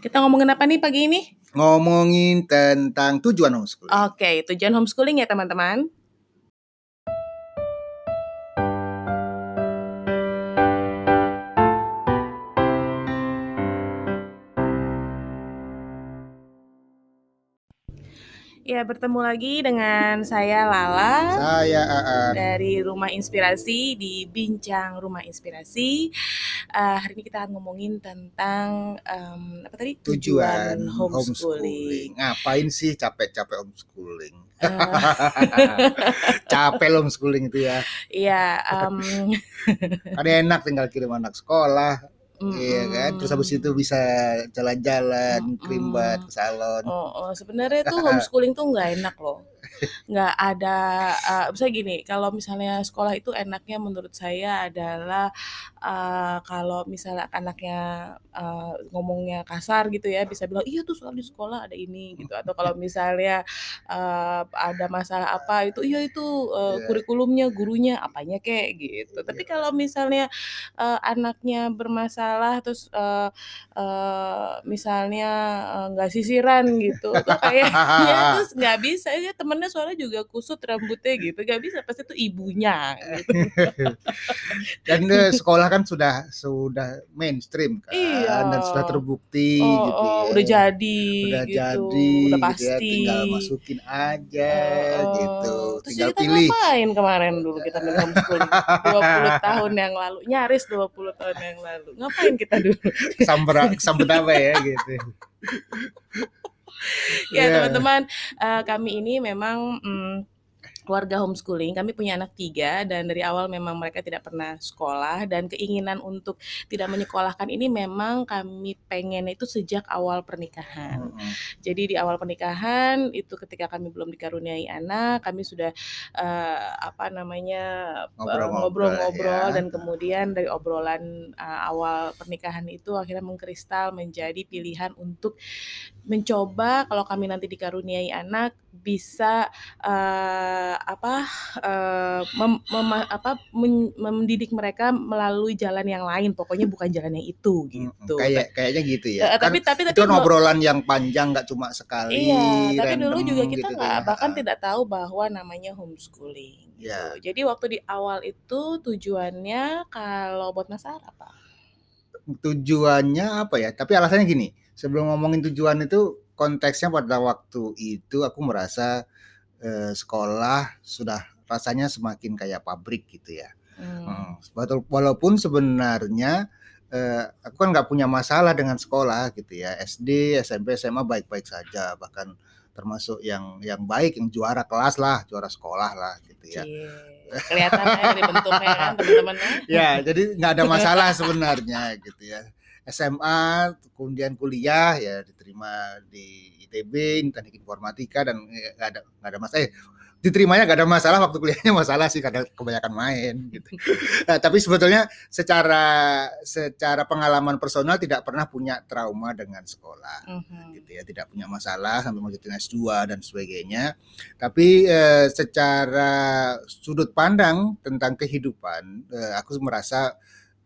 Kita ngomongin apa nih pagi ini? Ngomongin tentang tujuan homeschooling. Oke, tujuan homeschooling ya teman-teman. Ya, bertemu lagi dengan saya Lala Saya Aan. dari Rumah Inspirasi di Bincang Rumah Inspirasi. Eh, hari ini kita akan ngomongin tentang em, apa tadi? Tujuan homeschooling. homeschooling. Ngapain sih capek-capek homeschooling? Eh, Capek homeschooling itu ya. Iya, em, Kan enak tinggal kirim anak sekolah, mm, iya kan. Terus habis itu bisa jalan-jalan, Mm-mm. kerimbat ke salon. Oh, oh, sebenarnya tuh homeschooling tuh nggak enak loh. Nggak ada, uh, bisa gini, kalau misalnya sekolah itu enaknya menurut saya adalah uh, kalau misalnya anaknya uh, ngomongnya kasar gitu ya, bisa bilang iya tuh soal di sekolah ada ini gitu. Atau kalau misalnya uh, ada masalah apa itu iya itu uh, Iya. kurikulumnya gurunya apanya kek gitu. Tapi kalau misalnya uh, anaknya bermasalah terus uh, uh, misalnya uh, nggak sisiran gitu, tuh kayaknya terus nggak bisa ya temennya soalnya juga kusut rambutnya gitu, nggak bisa pasti itu ibunya gitu. Dan eh, sekolah kan sudah sudah mainstream kan Iya. dan sudah terbukti Oh, gitu oh, ya. udah jadi udah gitu, jadi udah gitu ya, pasti. tinggal masukin aja Oh, gitu. Terus tinggal kita pilih ngapain kemarin dulu kita homeschooling 20 tahun yang lalu, nyaris 20 tahun yang lalu. Ngapain kita dulu? samber sambet apa ya gitu Ya Iya. teman-teman, eh, kami ini memang mm, keluarga homeschooling. Kami punya anak tiga dan dari awal memang mereka tidak pernah sekolah dan keinginan untuk tidak menyekolahkan ini memang kami pengen itu sejak awal pernikahan. Mm-mm. Jadi di awal pernikahan itu ketika kami belum dikaruniai anak, kami sudah eh, apa namanya eh, Ngobrol-ngobrol ya. dan kemudian dari obrolan eh, awal pernikahan itu akhirnya mengkristal menjadi pilihan untuk mencoba kalau kami nanti dikaruniai anak bisa apa eh, mem- mema- apa men- mendidik mereka melalui jalan yang lain pokoknya bukan jalan yang itu gitu. kayak kayaknya gitu ya kan tapi tapi tapi itu kan dulu- obrolan yang panjang nggak cuma sekali Iya, tapi dulu juga kita gitu nggak ya. bahkan Ah, tidak tahu bahwa namanya homeschooling. Gitu. Ya. Jadi waktu di awal itu tujuannya kalau buat Mas apa? tujuannya apa ya tapi alasannya gini sebelum ngomongin tujuan itu konteksnya pada waktu itu aku merasa eh, sekolah sudah rasanya semakin kayak pabrik gitu ya Hmm. Hmm, Walaupun sebenarnya eh, aku kan nggak punya masalah dengan sekolah gitu ya SD, SMP, SMA baik-baik saja bahkan termasuk yang yang baik yang juara kelas lah, juara sekolah lah gitu ya. Cie. Kelihatan dari bentuknya kan teman-teman ya. Ya jadi nggak ada masalah sebenarnya gitu ya. SMA kemudian kuliah ya diterima di ITB teknik informatika dan eh, nggak ada nggak ada masalah. Eh, diterimanya nggak ada masalah waktu kuliahnya masalah sih karena kebanyakan main gitu. Nah, tapi sebetulnya secara secara pengalaman personal tidak pernah punya trauma dengan sekolah Mhm. gitu ya tidak punya masalah sampai melanjutkan S2 dan sebagainya tapi eh, secara sudut pandang tentang kehidupan eh, aku merasa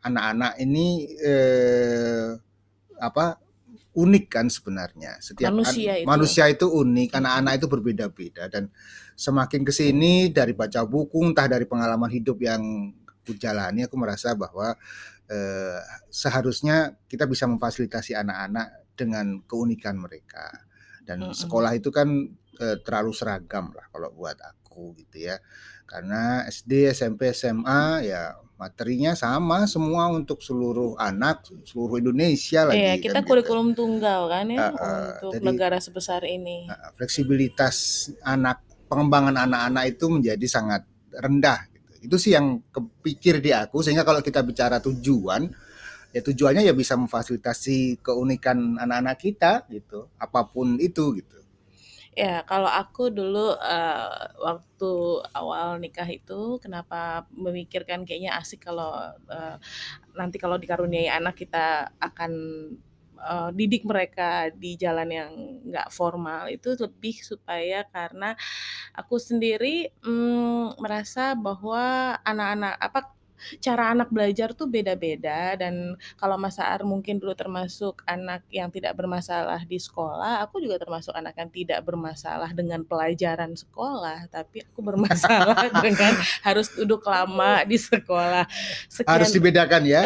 anak-anak ini eh, apa unik kan sebenarnya. Setiap an- Manusia itu. manusia itu unik anak-anak itu berbeda-beda. Dan semakin ke sini dari baca buku entah dari pengalaman hidup yang aku jalani aku merasa bahwa eh, seharusnya kita bisa memfasilitasi anak-anak dengan keunikan mereka. Dan sekolah itu kan eh, terlalu seragam lah kalau buat aku gitu ya karena SD SMP SMA ya materinya sama semua untuk seluruh anak seluruh Indonesia lagi Iya, kan kita gitu. kurikulum tunggal kan ya ah, untuk jadi- negara sebesar ini. Nah, fleksibilitas anak pengembangan anak-anak itu menjadi sangat rendah gitu. itu sih yang kepikir di aku sehingga kalau kita bicara tujuan ya tujuannya ya bisa memfasilitasi keunikan anak-anak kita gitu apa pun itu gitu Ya, kalau aku dulu eh, waktu awal nikah itu kenapa memikirkan kayaknya asik kalau eh, nanti kalau dikaruniai anak kita akan eh, didik mereka di jalan yang nggak formal. Itu lebih supaya karena aku sendiri mm, merasa bahwa anak-anak apa cara anak belajar tuh beda-beda dan kalau Mas Aar mungkin dulu termasuk anak yang tidak bermasalah di sekolah, aku juga termasuk anak yang tidak bermasalah dengan pelajaran sekolah, tapi aku bermasalah dengan harus duduk lama di sekolah. Harus Sekian dibedakan ya,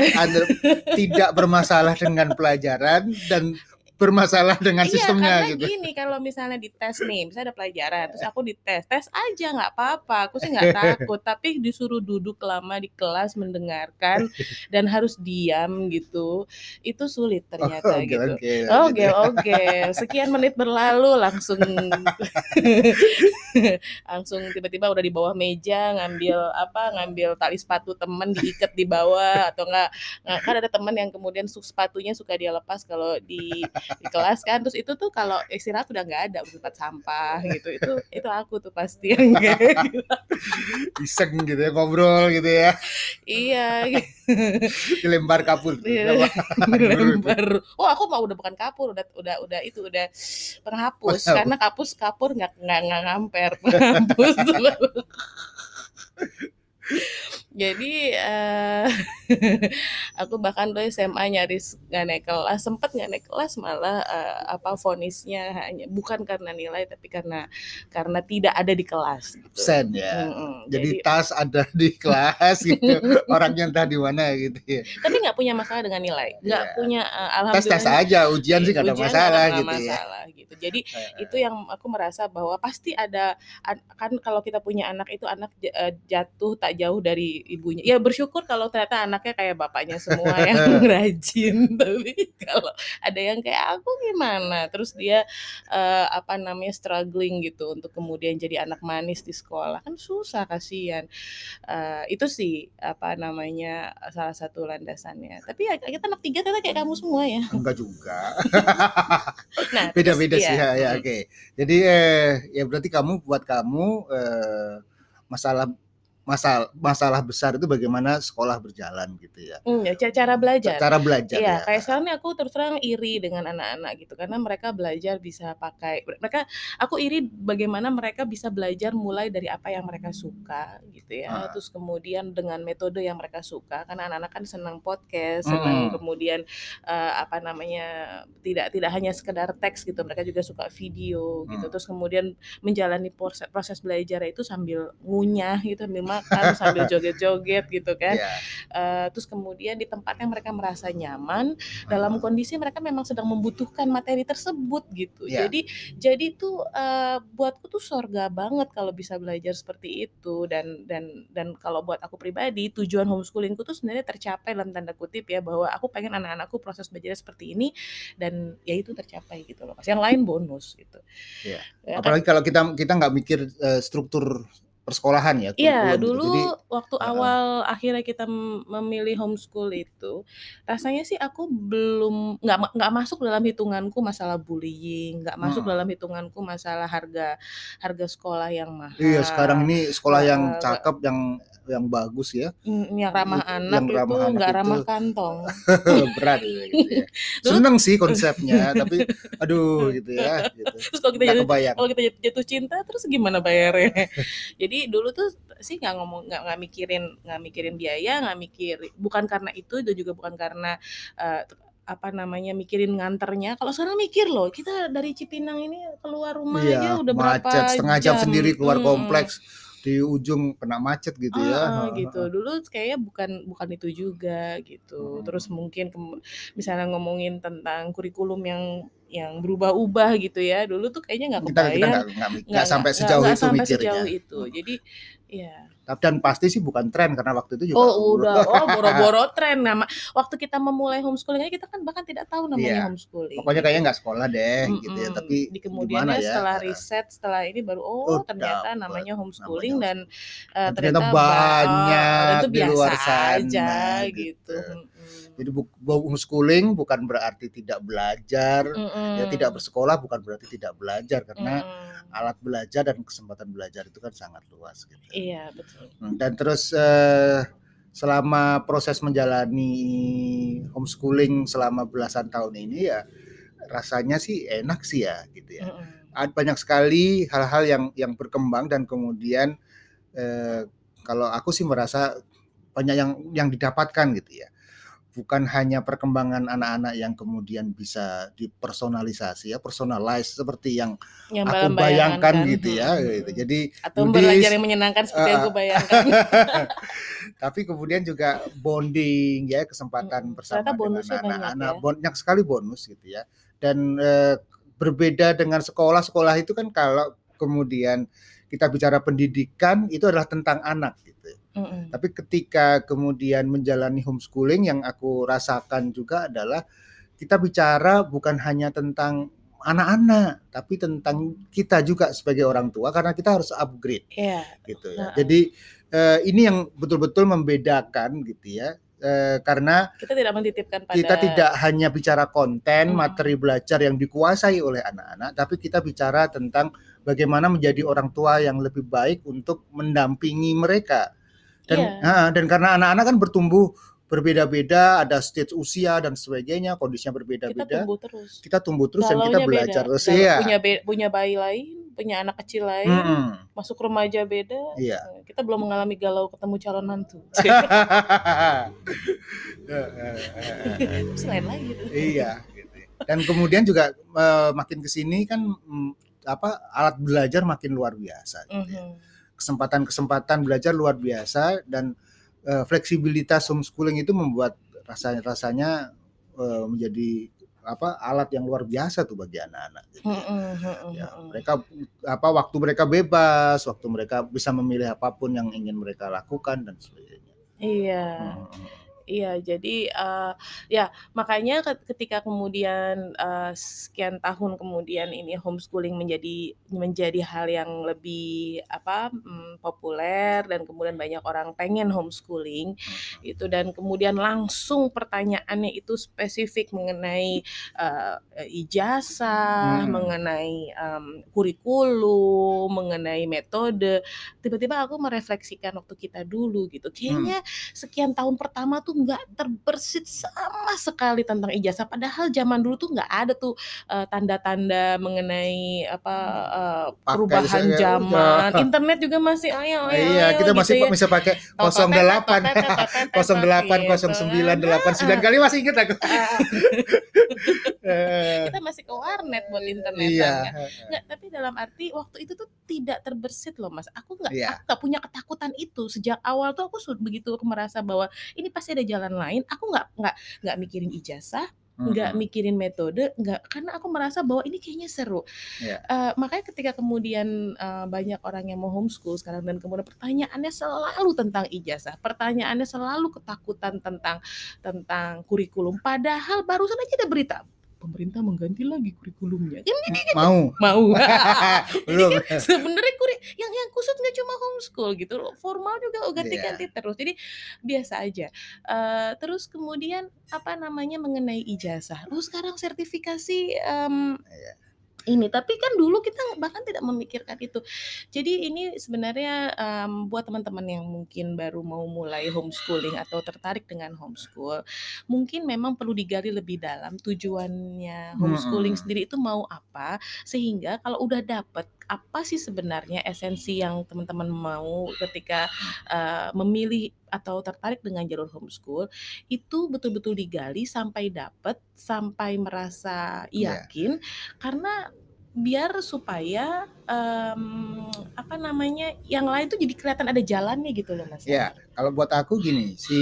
tidak bermasalah dengan pelajaran dan bermasalah dengan Iya, sistemnya karena gitu. gini, kalau misalnya dites nih, misalnya ada pelajaran, terus aku dites, tes aja nggak apa-apa, aku sih nggak takut, tapi disuruh duduk lama di kelas mendengarkan dan harus diam gitu, itu sulit Oh, ternyata oke gitu. oke Oke, lanjut ya. oke. Sekian menit berlalu langsung langsung tiba-tiba udah di bawah meja ngambil apa, ngambil tali sepatu temen diikat di bawah atau enggak kan ada temen yang kemudian sepatunya suka dia lepas kalau di di kelas kan. Terus itu tuh kalau istirahat udah nggak ada tempat sampah gitu. Itu itu aku tuh pasti yang kayak gitu. Iseng gitu ya ngobrol gitu ya, iya. Dilempar kapur. Iya, dilempar. Oh, aku mau udah bukan kapur, udah udah udah itu udah penghapus. Karena kapus kapur nggak nggak ngamper. Penghapus. Jadi eh, aku bahkan dulu SMA nyaris nggak naik kelas, sempet nggak naik kelas malah eh, apa vonisnya hanya bukan karena nilai tapi karena karena tidak ada di kelas. Gitu. Absen ya. Mm-mm. Jadi Jadi, tas ada di kelas gitu, orangnya entah di mana gitu ya. tapi nggak punya masalah dengan nilai, nggak Iya. punya eh, Tes tes alhamdulillah aja, ujian sih gak ada masalah nggak gitu ya. masalah gitu. Jadi Eh, itu yang aku merasa bahwa pasti ada an- kan kalau kita punya anak itu anak jatuh tak jauh dari ibunya. Ya bersyukur kalau ternyata anaknya kayak bapaknya semua yang rajin. Tapi kalau ada yang kayak aku gimana? Terus dia eh, apa namanya struggling gitu untuk kemudian jadi anak manis di sekolah kan susah kasihan. Eh, itu sih apa namanya salah satu landasannya. Tapi ya kita anak tiga ternyata kayak kamu semua ya. enggak juga. Nah, Beda-beda sih iya. ya, ya oke. Jadi eh ya berarti kamu buat kamu eh masalah masalah masalah besar itu bagaimana sekolah berjalan gitu ya. Hmm, ya, ca- cara belajar. Cara belajar Iya, ya. kayak sekarang nih aku terus terang iri dengan anak-anak gitu karena mereka belajar bisa pakai mereka aku iri bagaimana mereka bisa belajar mulai dari apa yang mereka suka gitu ya. Ah. Terus kemudian dengan metode yang mereka suka karena anak-anak kan senang podcast, senang Mm. kemudian eh, apa namanya tidak tidak hanya sekedar teks gitu, mereka juga suka video gitu. Hmm. Terus kemudian menjalani proses, proses belajar itu sambil ngunyah gitu, sambil makan, sambil joget-joget gitu kan. Iya. Eh, terus kemudian di tempat yang mereka merasa nyaman dalam kondisi mereka memang sedang membutuhkan materi tersebut gitu Iya. jadi jadi tuh eh, buatku tuh sorga banget kalau bisa belajar seperti itu dan dan dan kalau buat aku pribadi tujuan homeschoolingku tuh sebenarnya tercapai dalam tanda kutip ya bahwa aku pengen anak-anakku proses belajarnya seperti ini dan ya itu tercapai gitu loh yang lain bonus gitu Iya. Ya kan? Apalagi kalau kita kita nggak mikir eh, struktur persekolahan ya. Iya, gitu. dulu Jadi waktu Heeh. awal akhirnya kita mem- memilih homeschool itu, rasanya sih aku belum nggak nggak masuk dalam hitunganku masalah bullying, nggak masuk Hmm. dalam hitunganku masalah harga harga sekolah yang mahal. Iya sekarang ini sekolah yang cakep yang yang bagus ya yang ramah Itu- anak yang itu ramah anak nggak itu. ramah kantong. berat gitu ya. Seneng sih konsepnya tapi aduh gitu ya gitu. Terus kalau kita jatuh, kalau kita jatuh cinta terus gimana bayarnya? Jadi dulu tuh sih nggak ngomong nggak nggak mikirin nggak mikirin biaya, nggak mikir bukan karena itu dan juga bukan karena eh, apa namanya mikirin nganternya. Kalau sekarang mikir loh, kita dari Cipinang ini keluar rumah aja Iya, udah berapa macet setengah jam, sendiri keluar Mm-mm. kompleks di ujung kena macet gitu ya. Ah, gitu. Dulu kayaknya bukan bukan itu juga gitu. Hmm. Terus mungkin misalnya ngomongin tentang kurikulum yang yang berubah-ubah gitu ya. Dulu tuh kayaknya nggak Kita kita nggak sampai sejauh nggak itu sampai mikirnya. sejauh itu. Hmm. Jadi ya. Tapi dan pasti sih bukan tren karena waktu itu juga Oh udah, oh boro-boro tren nama. Waktu kita memulai homeschooling kita kan bahkan tidak tahu namanya Iya. homeschooling. Pokoknya kayaknya nggak sekolah deh gitu ya. Tapi di kemudiannya ya? setelah riset setelah ini baru oh, Oh, ternyata dapet. namanya homeschooling Namanya dan Dan ternyata ba- banyak dan itu di luar biasa sana, aja gitu. gitu. Mm-mm. Jadi bu- homeschooling bukan berarti tidak belajar, ya Mm-mm. tidak bersekolah bukan berarti tidak belajar karena Mm-mm. alat belajar dan kesempatan belajar itu kan sangat luas gitu. Iya betul. Hmm, Dan terus eh, selama proses menjalani homeschooling selama belasan tahun ini ya rasanya sih enak sih ya gitu ya. Mm-mm. Ada banyak sekali hal-hal yang yang berkembang dan kemudian eh, kalau aku sih merasa banyak yang yang didapatkan gitu ya bukan hanya perkembangan anak-anak yang kemudian bisa dipersonalisasi ya personalize seperti yang, Yang aku bayangkan bayangkan, gitu ya mhm. gitu. Jadi Atau belajar yang menyenangkan seperti yang heeh. aku bayangkan. tapi kemudian juga bonding ya kesempatan Mhm, bersama dengan anak-anak ya. banyak sekali bonus gitu ya dan eh, berbeda dengan sekolah-sekolah itu kan kalau kemudian kita bicara pendidikan itu adalah tentang anak gitu Mhm. tapi ketika kemudian menjalani homeschooling yang aku rasakan juga adalah kita bicara bukan hanya tentang anak-anak tapi tentang kita juga sebagai orang tua karena kita harus upgrade Iya, gitu ya. heeh. Jadi eh, ini yang betul-betul membedakan gitu ya. Eh, karena Kita tidak mentitipkan pada kita tidak hanya bicara konten, Mhm. materi belajar yang dikuasai oleh anak-anak, tapi kita bicara tentang bagaimana menjadi orang tua yang lebih baik untuk mendampingi mereka. Dan Iya. ah, dan karena anak-anak kan bertumbuh berbeda-beda, ada stage usia dan sebagainya, kondisinya kita berbeda-beda. tumbuh terus. Kita tumbuh terus dan kita Galaunya belajar beda. terus. Galau Iya. punya punya bayi lain, punya anak kecil lain, Mm-mm. masuk remaja beda. Iya. Eh, Kita belum mengalami galau ketemu calon mantu. Terus lain lagi iya gitu. dan kemudian juga eh, makin ke sini kan mm, apa alat belajar makin luar biasa gitu ya. Kesempatan-kesempatan belajar luar biasa dan eh, fleksibilitas homeschooling itu membuat rasanya rasanya eh, menjadi apa alat yang luar biasa tuh bagi anak-anak gitu mhm, Ya, mereka apa waktu mereka bebas waktu mereka bisa memilih apa pun yang ingin mereka lakukan dan sebagainya Iya. Hmm. Iya, jadi eh, ya makanya ke- ketika kemudian eh, sekian tahun kemudian ini homeschooling menjadi menjadi hal yang lebih apa mm, populer dan kemudian banyak orang pengen homeschooling itu dan kemudian langsung pertanyaannya itu spesifik mengenai eh, ijazah, Hmm. mengenai em, kurikulum, mengenai metode. Tiba-tiba aku merefleksikan waktu kita dulu gitu. Kayaknya sekian tahun pertama tuh nggak terbersit sama sekali tentang ijazah padahal zaman dulu tuh nggak ada tuh eh, tanda-tanda mengenai apa eh, Pakai perubahan zaman internet juga masih ayo ayo iya ayo kita gitu masih ya. bisa pakai 08 08 09 89 kali masih ingat aku Eh, kita masih ke warnet buat internetan iya kan Nggak, tapi dalam arti waktu itu tuh tidak terbersit loh mas. Aku nggak, Iya. aku nggak punya ketakutan itu sejak awal tuh aku sudah begitu merasa bahwa ini pasti ada jalan lain. Aku nggak nggak nggak mikirin ijazah, nggak Mm-mm. mikirin metode, nggak karena aku merasa bahwa ini kayaknya seru. Iya. Eh, makanya ketika kemudian eh, banyak orang yang mau homeschool sekarang dan kemudian pertanyaannya selalu tentang ijazah, pertanyaannya selalu ketakutan tentang tentang kurikulum. Padahal barusan aja ada berita pemerintah mengganti lagi kurikulumnya. Kan mau mau. belum sebenarnya kuri yang yang kusut nggak cuma homeschool gitu formal juga oh, ganti-ganti terus jadi biasa aja Eh, terus kemudian apa namanya mengenai ijazah lu sekarang sertifikasi em, Iya. Ini tapi kan dulu kita bahkan tidak memikirkan itu jadi ini sebenarnya em, buat teman-teman yang mungkin baru mau mulai homeschooling atau tertarik dengan homeschool mungkin memang perlu digali lebih dalam tujuannya homeschooling Mm-mm. sendiri itu mau apa sehingga kalau udah dapet apa sih sebenarnya esensi yang teman-teman mau ketika eh, memilih atau tertarik dengan jalur homeschool itu betul-betul digali sampai dapet sampai merasa Iya. yakin karena biar supaya em, apa namanya yang lain tuh jadi kelihatan ada jalannya gitu loh mas Ya, kalau buat aku gini, si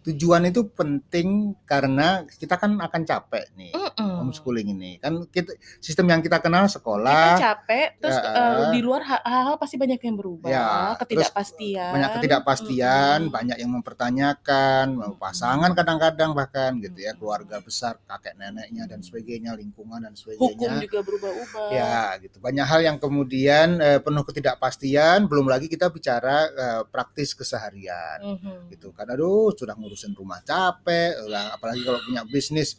tujuan itu penting karena kita kan akan capek nih Mm-mm. homeschooling ini. Kan kita sistem yang kita kenal kita sekolah, capek terus Ya. eh, di luar ha- hal-hal pasti banyak yang berubah Ya, terus ketidakpastian banyak ketidakpastian, Mm-mm. banyak yang mempertanyakan, pasangan kadang-kadang bahkan gitu ya, keluarga besar, kakek neneknya dan sebagainya, lingkungan dan hukum sebagainya. juga berubah-ubah Ya, gitu. Banyak hal yang kemudian eh, penuh ketidakpastian, belum lagi kita bicara eh, praktis keseharian. Mhm. gitu kan aduh sudah ngurusin rumah capek lah, apalagi kalau punya bisnis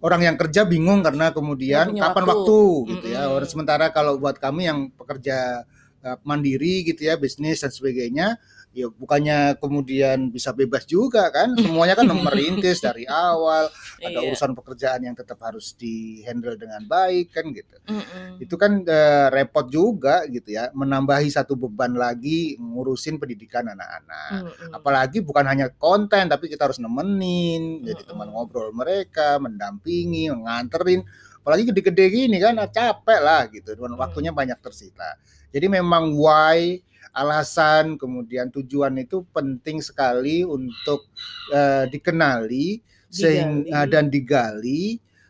orang yang kerja bingung karena kemudian kapan waktu. waktu, gitu ya Mm-mm. Orang- sementara kalau buat kami yang pekerja eh, mandiri gitu ya bisnis dan sebagainya ya bukannya kemudian bisa bebas juga kan semuanya kan merintis dari awal ada Iya. urusan pekerjaan yang tetap harus dihandle dengan baik kan gitu Mhm. itu kan eh, repot juga gitu ya menambahi satu beban lagi ngurusin pendidikan anak-anak Mhm. apalagi bukan hanya konten tapi kita harus nemenin jadi Mm-mm. teman ngobrol mereka mendampingi nganterin apalagi gede-gede gini kan capek lah gitu dan Mm. waktunya banyak tersita jadi memang why alasan kemudian tujuan itu penting sekali untuk eh, dikenali sehingga Digali. dan digali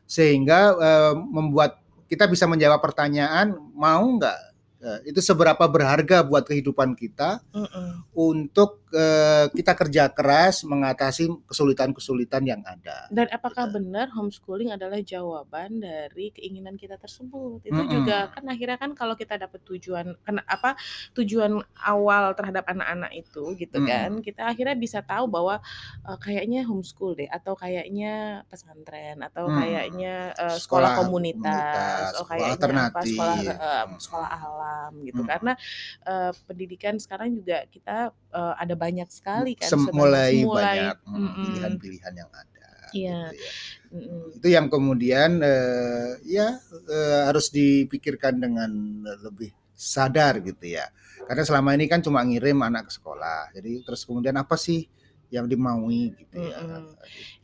sehingga eh, membuat kita bisa menjawab pertanyaan mau nggak eh, itu seberapa berharga buat kehidupan kita Mhm. untuk eh, kita kerja keras mengatasi kesulitan-kesulitan yang ada. Dan apakah Gitu. benar homeschooling adalah jawaban dari keinginan kita tersebut? Itu Mm-mm. juga kan akhirnya kan kalau kita dapat tujuan kena apa tujuan awal terhadap anak-anak itu gitu Mm-mm. kan, kita akhirnya bisa tahu bahwa eh, kayaknya homeschool deh atau kayaknya pesantren atau Hmm. kayaknya eh, sekolah Sekolah komunitas, komunitas, oh sekolah kayaknya apa alternatif. sekolah eh, Hmm. sekolah alam gitu. Hmm. Karena eh, pendidikan sekarang juga kita eh, ada banyak sekali kan Sem- mulai mulai banyak hmm, pilihan-pilihan yang ada. Iya. gitu ya. Itu yang kemudian eh, ya eh, harus dipikirkan dengan lebih sadar gitu ya. Karena selama ini kan cuma ngirim anak ke sekolah. Jadi terus kemudian apa sih yang dimaui gitu ya. Mm-mm.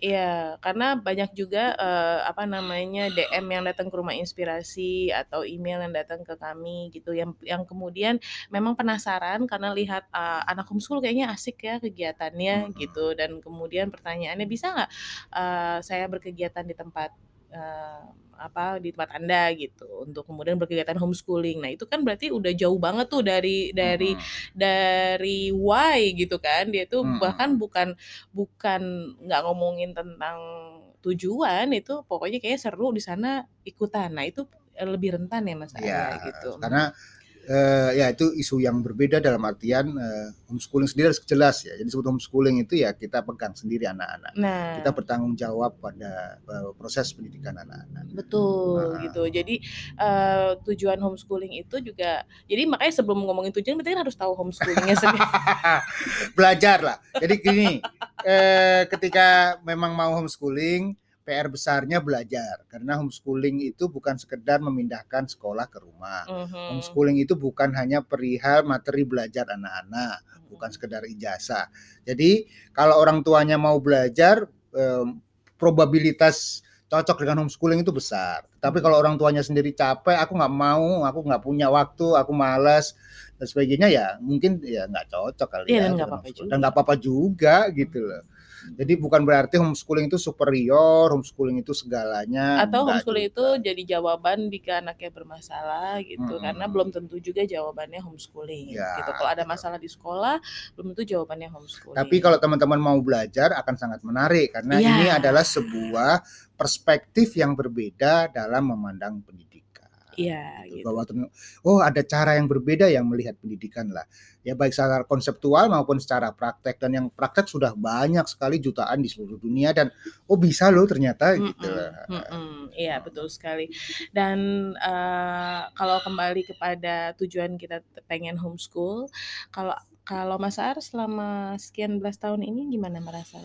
Iya, karena banyak juga eh, apa namanya DM yang datang ke rumah inspirasi atau email yang datang ke kami gitu yang yang kemudian memang penasaran karena lihat eh, anak homeschool kayaknya asik ya kegiatannya Mm-mm. gitu dan kemudian pertanyaannya bisa nggak eh, saya berkegiatan di tempat eh, apa di tempat anda gitu untuk kemudian berkegiatan homeschooling. Nah itu kan berarti udah jauh banget tuh dari dari Mm-mm. dari why gitu kan dia tuh Mm-mm. bahkan bukan bukan nggak ngomongin tentang tujuan itu pokoknya kayaknya seru di sana ikutan nah itu eh, lebih rentan ya mas Ya, Arya gitu karena eh, ya itu isu yang berbeda dalam artian eh, homeschooling sendiri harus jelas ya. Jadi sebut homeschooling itu ya kita pegang sendiri anak-anak. nah Kita bertanggung jawab pada eh, proses pendidikan anak-anak. betul Nah. gitu jadi eh, tujuan homeschooling itu juga jadi makanya sebelum ngomongin tujuan kan harus tahu homeschoolingnya sendiri Belajar lah. Jadi gini, eh, ketika memang mau homeschooling, PR besarnya belajar. Karena homeschooling itu bukan sekedar memindahkan sekolah ke rumah. Mhm. Homeschooling itu bukan hanya perihal materi belajar anak-anak, bukan sekedar ijazah. Jadi kalau orang tuanya mau belajar, em, probabilitas cocok dengan homeschooling itu besar. Tapi kalau orang tuanya sendiri capek, aku nggak mau, aku nggak punya waktu, aku malas dan sebagainya ya mungkin ya nggak cocok kali Iya, ya dan nggak apa-apa juga. dan nggak apa-apa juga gitu loh. Jadi bukan berarti homeschooling itu superior, homeschooling itu segalanya. atau homeschooling itu jadi jawaban jika anaknya bermasalah gitu Mm-mm. karena belum tentu juga jawabannya homeschooling Ya, gitu kalau ada masalah di sekolah belum tentu jawabannya homeschooling Tapi kalau teman-teman mau belajar akan sangat menarik karena Iya. ini adalah sebuah perspektif yang berbeda dalam memandang pendidikan. Iya Gitu. gitu Bahwa oh ada cara yang berbeda yang melihat pendidikan lah. Ya baik secara konseptual maupun secara praktek dan yang praktek sudah banyak sekali jutaan di seluruh dunia dan oh bisa loh ternyata gitu. Mm-mm, mm-mm. Iya betul sekali. Dan eh, kalau kembali kepada tujuan kita pengen homeschool, kalau kalau Mas Ar selama sekian belas tahun ini gimana merasa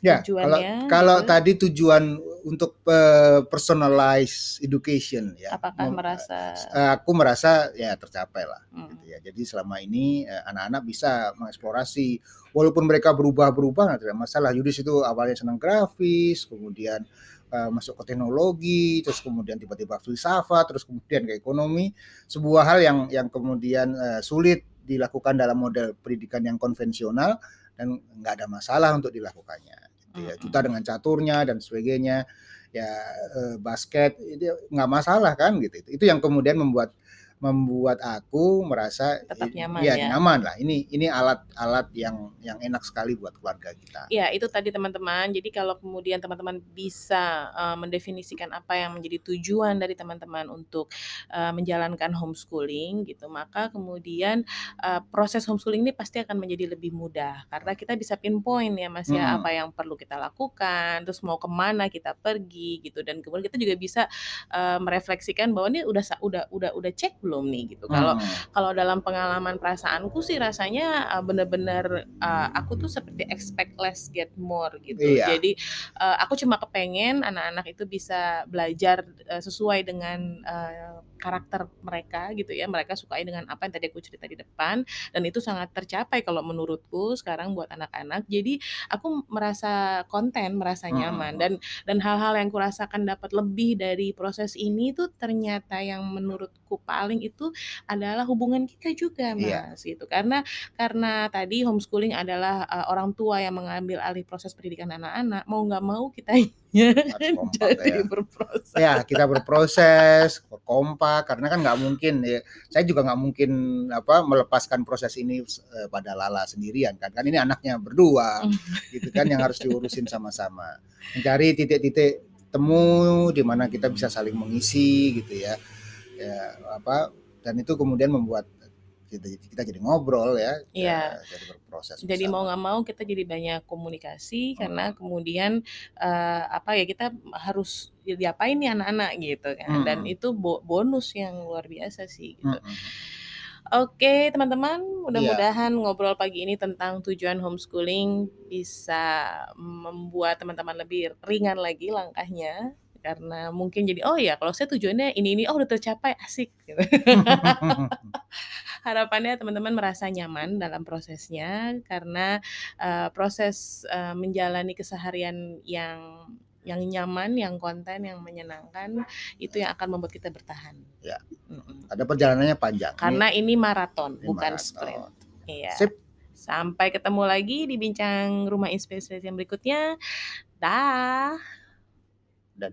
Ya, kalau tujuannya? kalau gitu? tadi tujuan untuk eh, personalized education ya. Apakah mem- merasa? eh, aku merasa ya tercapai lah. Hmm. gitu ya. Jadi selama ini eh, anak-anak bisa mengeksplorasi walaupun mereka berubah-berubah nggak tidak masalah. Yudis itu awalnya senang grafis, kemudian eh, masuk ke teknologi, terus kemudian tiba-tiba filsafat, terus kemudian ke ekonomi. Sebuah hal yang yang kemudian eh, sulit dilakukan dalam model pendidikan yang konvensional dan nggak ada masalah untuk dilakukannya. Gitu ya. Kita dengan caturnya dan sebagainya ya eh, basket itu nggak masalah kan gitu. Itu yang kemudian membuat membuat aku merasa Tetap nyaman ya, ya. nyaman lah. Ini ini alat-alat yang yang enak sekali buat keluarga kita. Ya, itu tadi teman-teman. Jadi kalau kemudian teman-teman bisa eh, mendefinisikan apa yang menjadi tujuan dari teman-teman untuk eh, menjalankan homeschooling gitu, maka kemudian eh, proses homeschooling ini pasti akan menjadi lebih mudah karena kita bisa pinpoint ya Mas ya Mm-mm. apa yang perlu kita lakukan, terus mau ke mana kita pergi gitu dan kemudian kita juga bisa eh, merefleksikan bahwa ini udah udah udah udah cek belum belum nih gitu. Kalau Hmm. kalau dalam pengalaman perasaanku sih rasanya, eee, bener-bener, eee, aku tuh seperti expect less get more gitu. Iya. Jadi, eee, aku cuma kepengen anak-anak itu bisa belajar, eee, sesuai dengan, eee, karakter mereka gitu ya, mereka sukai dengan apa yang tadi aku cerita di depan, dan itu sangat tercapai kalau menurutku sekarang buat anak-anak. Jadi aku merasa konten, merasa nyaman, dan dan hal-hal yang kurasakan dapat lebih dari proses ini tuh ternyata yang menurutku paling itu adalah hubungan kita juga, Iya. Mas, gitu. Karena karena tadi homeschooling adalah, eee, orang tua yang mengambil alih proses pendidikan anak-anak, mau nggak mau kitanya Kompak jadi ya. berproses. Ya, kita berproses, kompak, karena kan nggak mungkin ya saya juga nggak mungkin, apa, melepaskan proses ini, eee, pada Lala sendirian kan, kan ini anaknya berdua, gitu kan, yang harus diurusin sama-sama. Mencari titik-titik temu di mana kita bisa saling mengisi gitu ya. Ya, apa, dan itu kemudian membuat kita kita jadi ngobrol ya, Iya. ya jadi berproses Jadi mau nggak mau kita jadi banyak komunikasi karena Mhm. kemudian, eee, apa ya, kita harus ya diapain nih anak-anak gitu kan, dan Mhm. itu bo bonus yang luar biasa sih gitu. Mhm. Oke teman-teman, mudah-mudahan ngobrol pagi ini tentang tujuan homeschooling bisa membuat teman-teman lebih ringan lagi langkahnya, karena mungkin jadi, "Oh ya kalau saya tujuannya ini ini, oh udah tercapai, asik," gitu. Harapannya teman-teman merasa nyaman dalam prosesnya karena, eee, proses, eee, menjalani keseharian yang yang nyaman, yang konten, yang menyenangkan, itu yang akan membuat kita bertahan. Ya. Ada perjalanannya panjang. Ini Karena ini maraton, ini bukan sprint. maraton. Iya. Sip. Sampai ketemu lagi di bincang rumah inspirasi yang berikutnya. Dah.